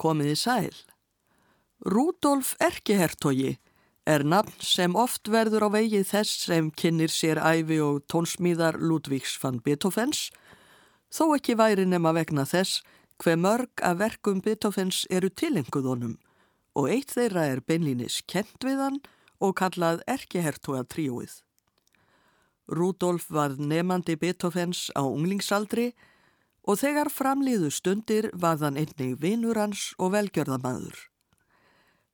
Komiði sæl. Rúdolf Erkihertogi er nafn sem oft verður á vegið þess sem kynir sér æfi og tónsmíðar Ludvíks van Beethovens, þó ekki væri nema vegna þess hver mörg af verkum Beethovens eru tilenguðunum og eitt þeirra er beinlínis kent við hann og kallað Erkihertoga tríóið. Rúdolf var nefandi Beethovens á unglingsaldri og þegar framliðu stundir var þann einnig vinur hans og velgjörðamadur.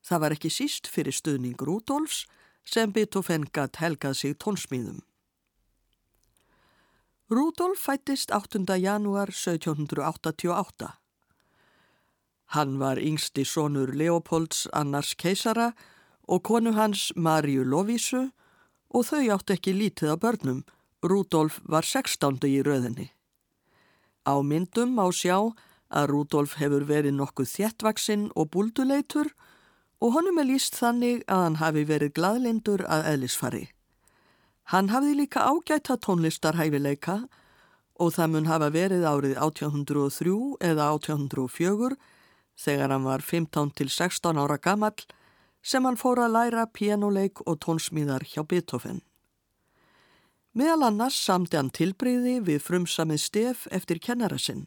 Það var ekki síst fyrir stuðning Rúdolfs sem Beethoven gatt helgað sig tónsmíðum. Rúdolf fættist 8. janúar 1788. Hann var yngsti sonur Leopolds annars keisara og konu hans Marju Lovísu og þau átt ekki lítið af börnum. Rúdolf var 16. í röðinni. Á myndum má sjá að Rúdolf hefur verið nokkuð þjettvaksinn og búlduleitur og honum er líst þannig að hann hafi verið gladlindur að eðlisfari. Hann hafði líka ágæta tónlistarhæfileika og það mun hafa verið árið 1803 eða 1804 þegar hann var 15 til 16 ára gammal sem hann fór að læra pianoleik og tónsmíðar hjá Beethoven. Meðal annars samti hann tilbreyði við frumsamið stef eftir kennara sinn.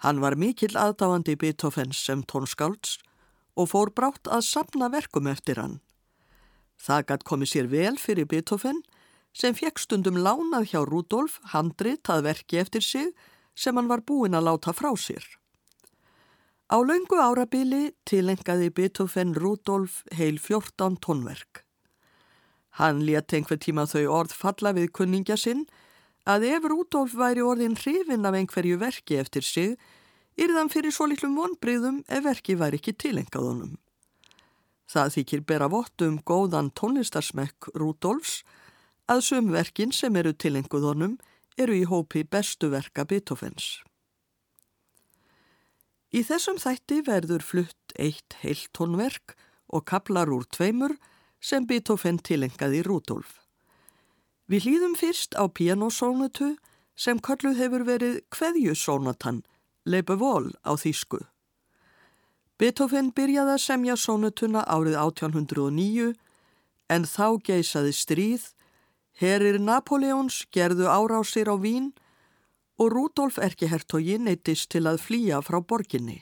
Hann var mikill aðdáandi Beethovens sem tónskálds og fór brátt að sapna verkum eftir hann. Það gætt komið sér vel fyrir Beethoven sem fekk stundum lánað hjá Rudolf handrit að verki eftir sig sem hann var búinn að láta frá sér. Á laungu árabili tilengaði Beethoven Rudolf heil 14 tónverk. Hann létt einhver tíma þau orð falla við kunningja sinn að ef Rudolf væri orðin hrifin af einhverju verki eftir sig yrðan fyrir svo litlum vonbreyðum ef verki væri ekki tilengað honum. Það þykir bera vott um góðan tónlistarsmekk Rúdolfs að sömverkin sem eru tilenguð honum eru í hópi bestu verka Beethovens. Í þessum þætti verður flutt eitt heilt tónverk og kaplar úr tveimur sem Beethoven tilengaði Rúdolf. Við hlýðum fyrst á pianosónutu sem kalluð hefur verið Kveðjusónatan Leibevól á þýsku. Beethoven byrjaði að semja sónutuna árið 1809 en þá geisaði stríð, herir Napoleons gerðu árásir á Vín og Rudolf Erkihertogi neytist til að flýja frá borginni.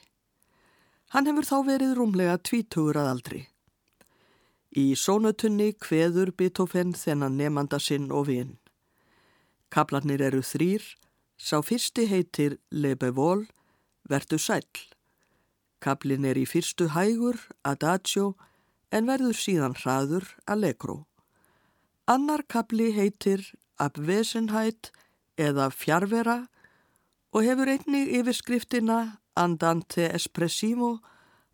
Hann hefur þá verið rúmlega tvítugur að aldri. Í sónutunni kveður Beethoven þennan nefnda sinn og vinn. Kaplarnir eru þrýr, Sá fyrsti heitir Lebevól, verðu sæl. Kaplin er í fyrstu hægur, adagio, en verður síðan hraður, allegro. Annar kapli heitir Abwesenheit eða Fjarvera og hefur einnig yfirskriftina Andante Espressivo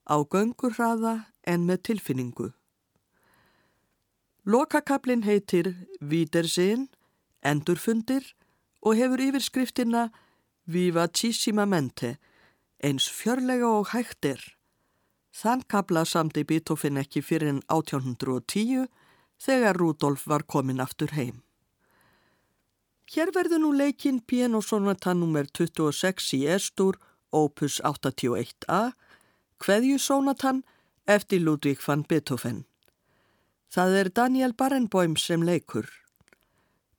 á göngurraða en með tilfinningu. Lokakaplin heitir Vídersinn, Endurfundir og hefur yfirskriftina Vivacissimamente, eins fjörlega og hægtir. Þann kabla samti Beethoven ekki fyrir en 1810 þegar Rudolf var komin aftur heim. Hér verður nú leikinn pianosonata nr. 26 í Estur, opus 81a, Kveðjusónatan eftir Ludvík van Beethoven. Það er Daniel Barenboim sem leikur.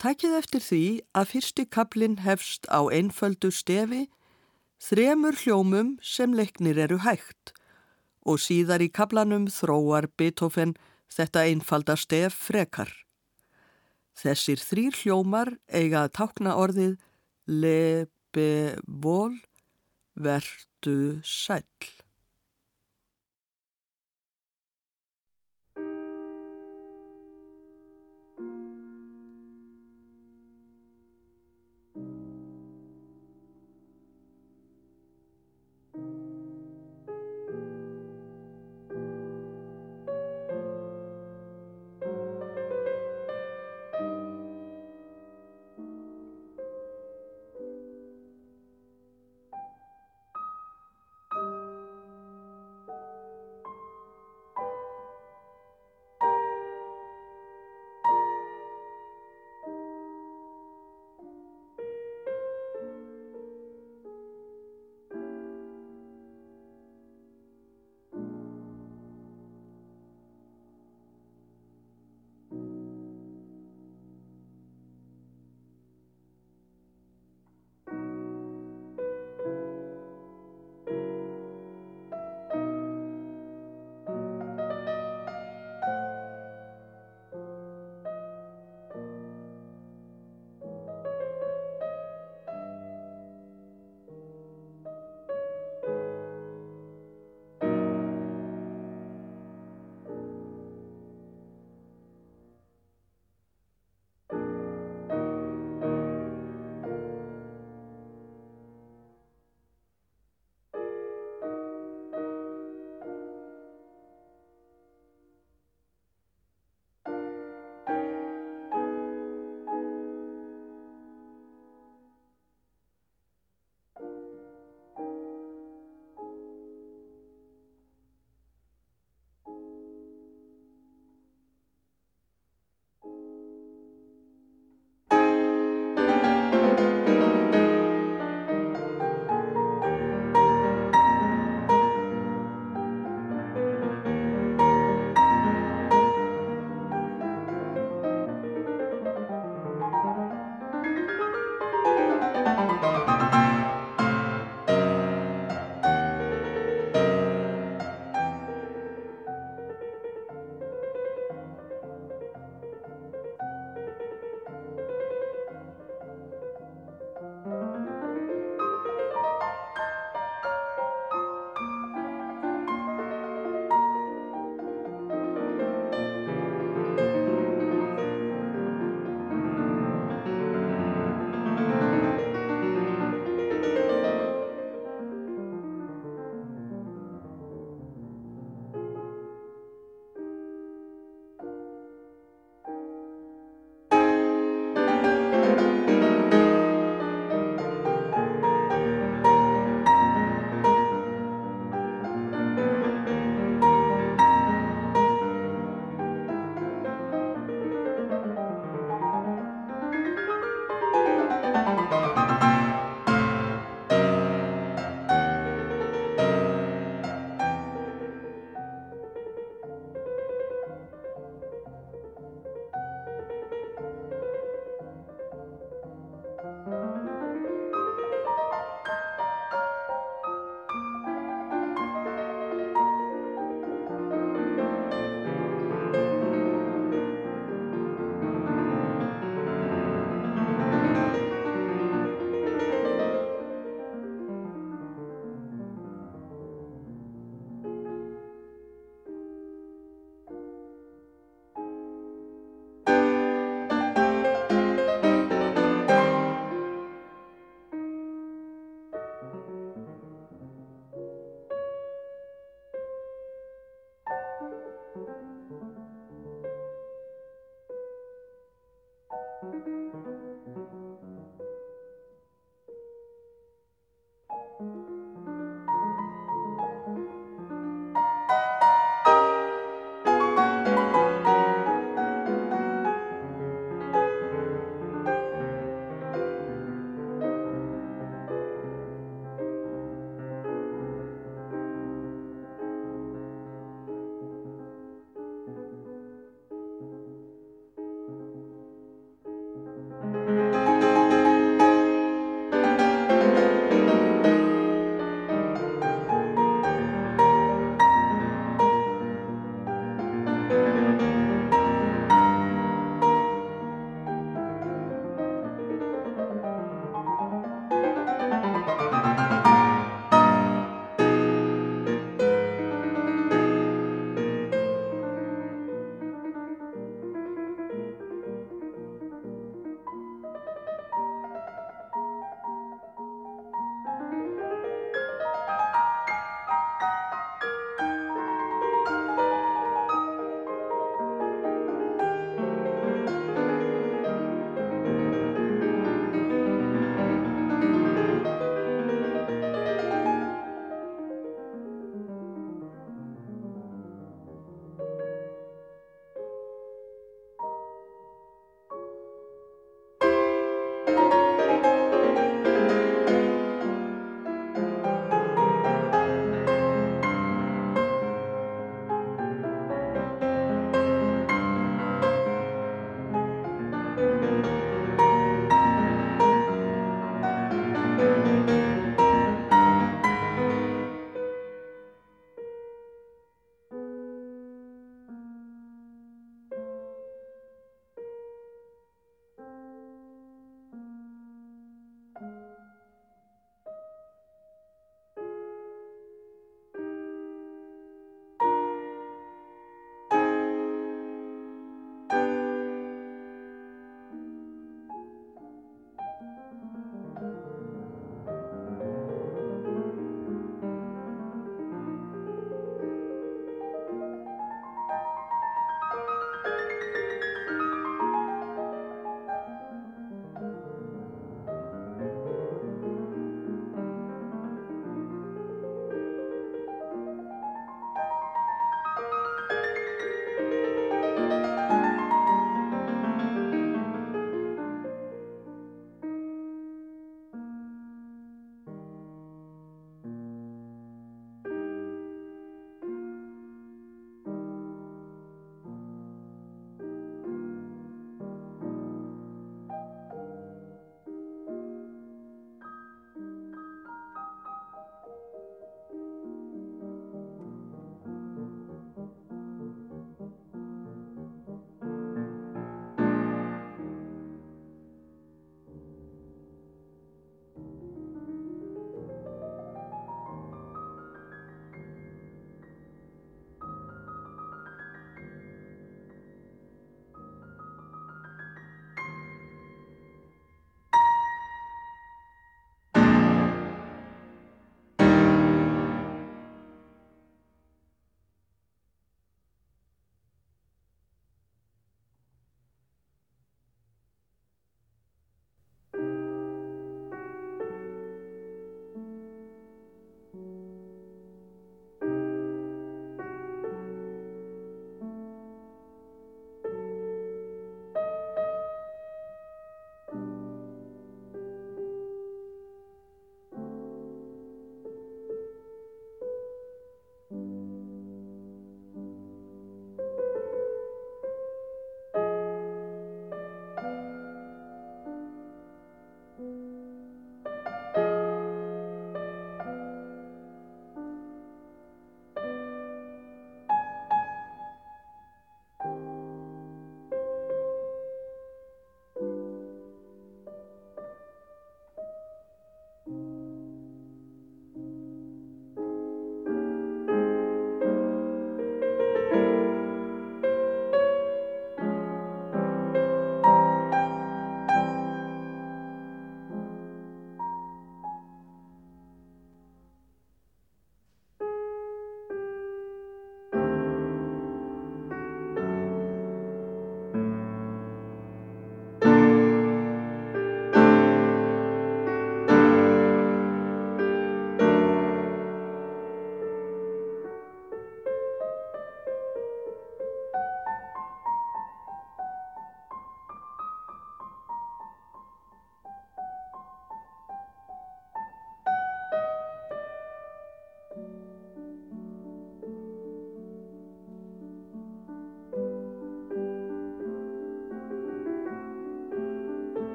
Tækið eftir því að fyrsti kaplinn hefst á einföldu stefi, þremur hljómum sem leiknir eru hægt og síðar í kaplanum þróar Beethoven þetta einfalda stef frekar. Þessir þrýr hljómar eiga að tákna orðið le, be, vol, verdu, sæl.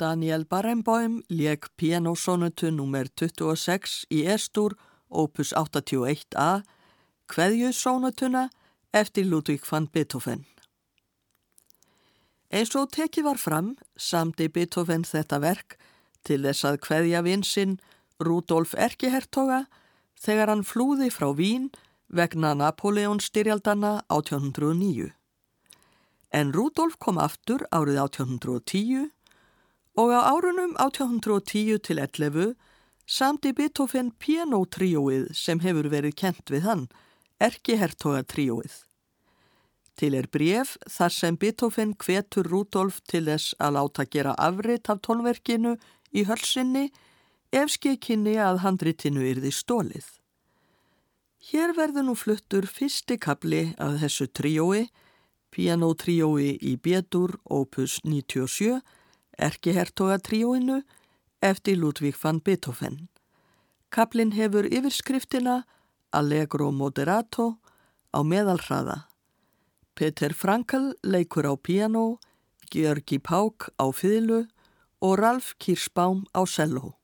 Daniel Barenboim leik pianosónutu nr. 26 í Estur, opus 81a, Kveðjusónutuna eftir Ludvík van Beethoven. Eins og tekið var fram, samdi Beethoven þetta verk til þess að kveðja vinsinn Rudolf Erkihertoga þegar hann flúði frá Vín vegna Napoleon styrjaldana 1809. En Rudolf kom aftur árið 1810 og á árunum 1810 til 11 samdi Beethoven pianotrióið sem hefur verið kent við hann, Erkihertoga-trióið. Til er bref þar sem Beethoven hvetur Rudolf til þess að láta gera afrit af tónverkinu í hölsinni ef skekkinni að handritinu yrði stólið. Hér verður nú fluttur fyrsti kapli af þessu triói, pianotriói í Bétur opus 97, erkihertogatrióinu eftir Ludvík van Beethoven. Kaplinn hefur yfirskriftina Allegro Moderato á meðalhraða. Peter Frankl leikur á piano, Georgi Pák á fýðlu og Ralf Kirsbaum á cello.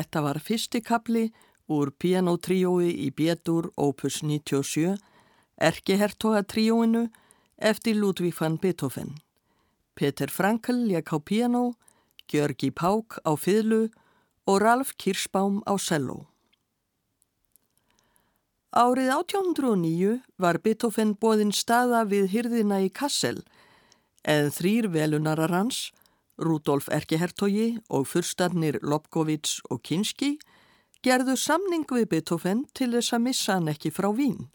Þetta var fyrsti kapli úr pianotriói í Bétur opus 97, Erkehertoga trióinu eftir Ludvík van Beethoven. Peter Frankl lék á piano, Gjörgi Pák á fyrlu og Ralf Kirschbaum á cello. Árið 1809 var Beethoven bóðinn staða við hyrðina í Kassel eða þrýr velunarar hans, Rudolf Erkehertogi og fyrstarnir Lobkovits og Kinski, gerðu samning við Beethoven til þess að missa hann ekki frá Vín.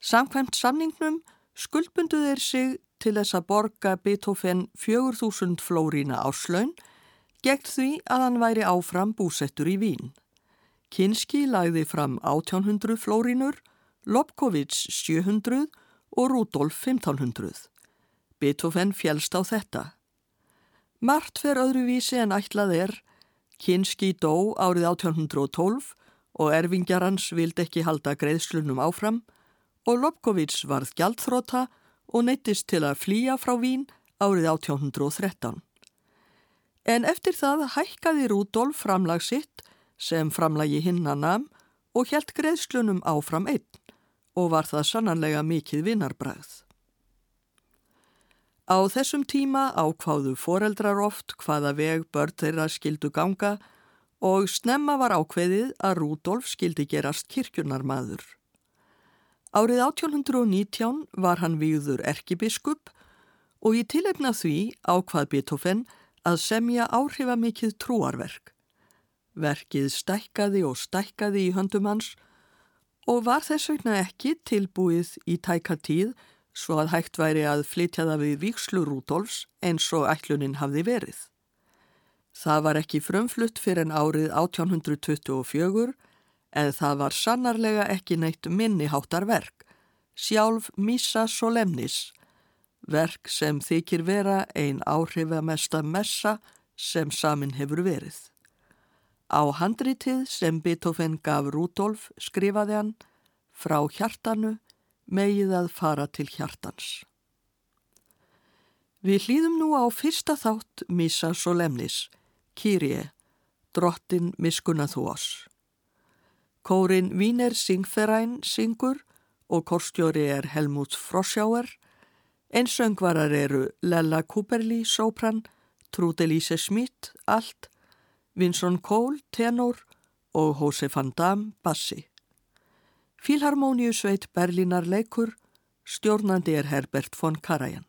Samkvæmt samningnum skuldbundu þeir sig til þess að borga Beethoven 4000 flórína áslaun gegn því að hann væri áfram búsettur í Vín. Kinski lagði fram 1800 flórínur, Lobkovits 700 og Rudolf 1500. Beethoven fjælst á þetta. Mart fer öðruvísi en ætlað er, Kinski dó árið 1812 og erfingjar hans vild ekki halda greiðslunum áfram og Lobkovits varð gjaldþróta og neittist til að flýja frá Vín árið 1813. En eftir það hækkaði Rudolf framlag sitt sem framlagi hinnanam og helt greiðslunum áfram einn og var það sannanlega mikið vinnarbræð. Á þessum tíma ákváðu foreldrar oft hvaða veg börn þeirra skildu ganga og snemma var ákveðið að Rúdolf skildi gerast kirkjunarmadur. Árið 1819 var hann výður erkibiskup og í tilefna því ákvað Beethoven að semja áhrifamikið trúarverk. Verkið stækkaði og stækkaði í höndum hans og var þess vegna ekki tilbúið í tæka tíð svo að hægt væri að flytja það við Víkslu Rúdolfs eins og ætlunin hafði verið. Það var ekki frumflutt fyrir en árið 1824 en það var sannarlega ekki neitt minniháttar verk, sjálf Missa Solemnis, verk sem þykir vera ein áhrifamesta messa sem samin hefur verið. Á handritið sem Beethoven gaf Rúdolf skrifaði hann frá hjartanu megið að fara til hjartans. Við hlýðum nú á fyrsta þátt Missa Solemnis, Kyrie, drottin miskunna þú oss. Kórin Víner Singferæn syngur og korstjóri er Helmut Frosjáer, einsöngvarar eru Lella Kuperli, sopran, Trudelise Schmidt, allt, Vinsson Kól, tenor og Hose van Dam, bassi. Fílharmóniusveit Berlínar leikur, stjórnandi er Herbert von Karajan.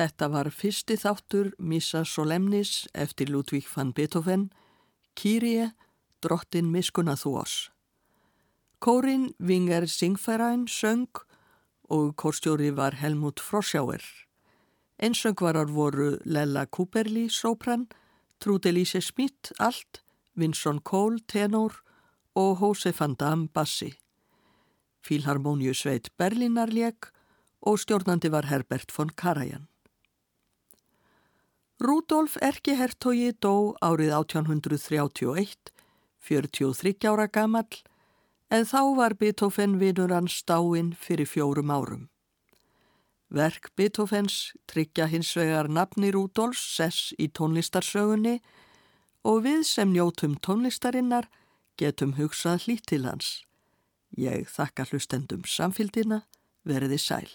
Þetta var fyrsti þáttur Missa Solemnis eftir Ludvík van Beethoven, Kyrie, drottin miskuna þú oss. Kórin Vinger Singfærain söng og kórstjóri var Helmut Frosjáer. Einsöngvarar voru Lella Cooperli, sopran, Trudelise Smith, allt, Vinsson Kohl, tenor og Hose van Dam, bassi. Fílharmoníu sveit Berlínarleik og stjórnandi var Herbert von Karajan. Rúdolf Erki Hertogi dó árið 1831, 43 ára gamall, en þá var Beethoven vinur hans dáinn fyrir fjórum árum. Verk Beethovens tryggja hins vegar nafni Rúdolfs sess í tónlistarsögunni og við sem njótum tónlistarinnar getum hugsað hlýtt til hans. Ég þakka hlustendum samfélgina, verði sæl.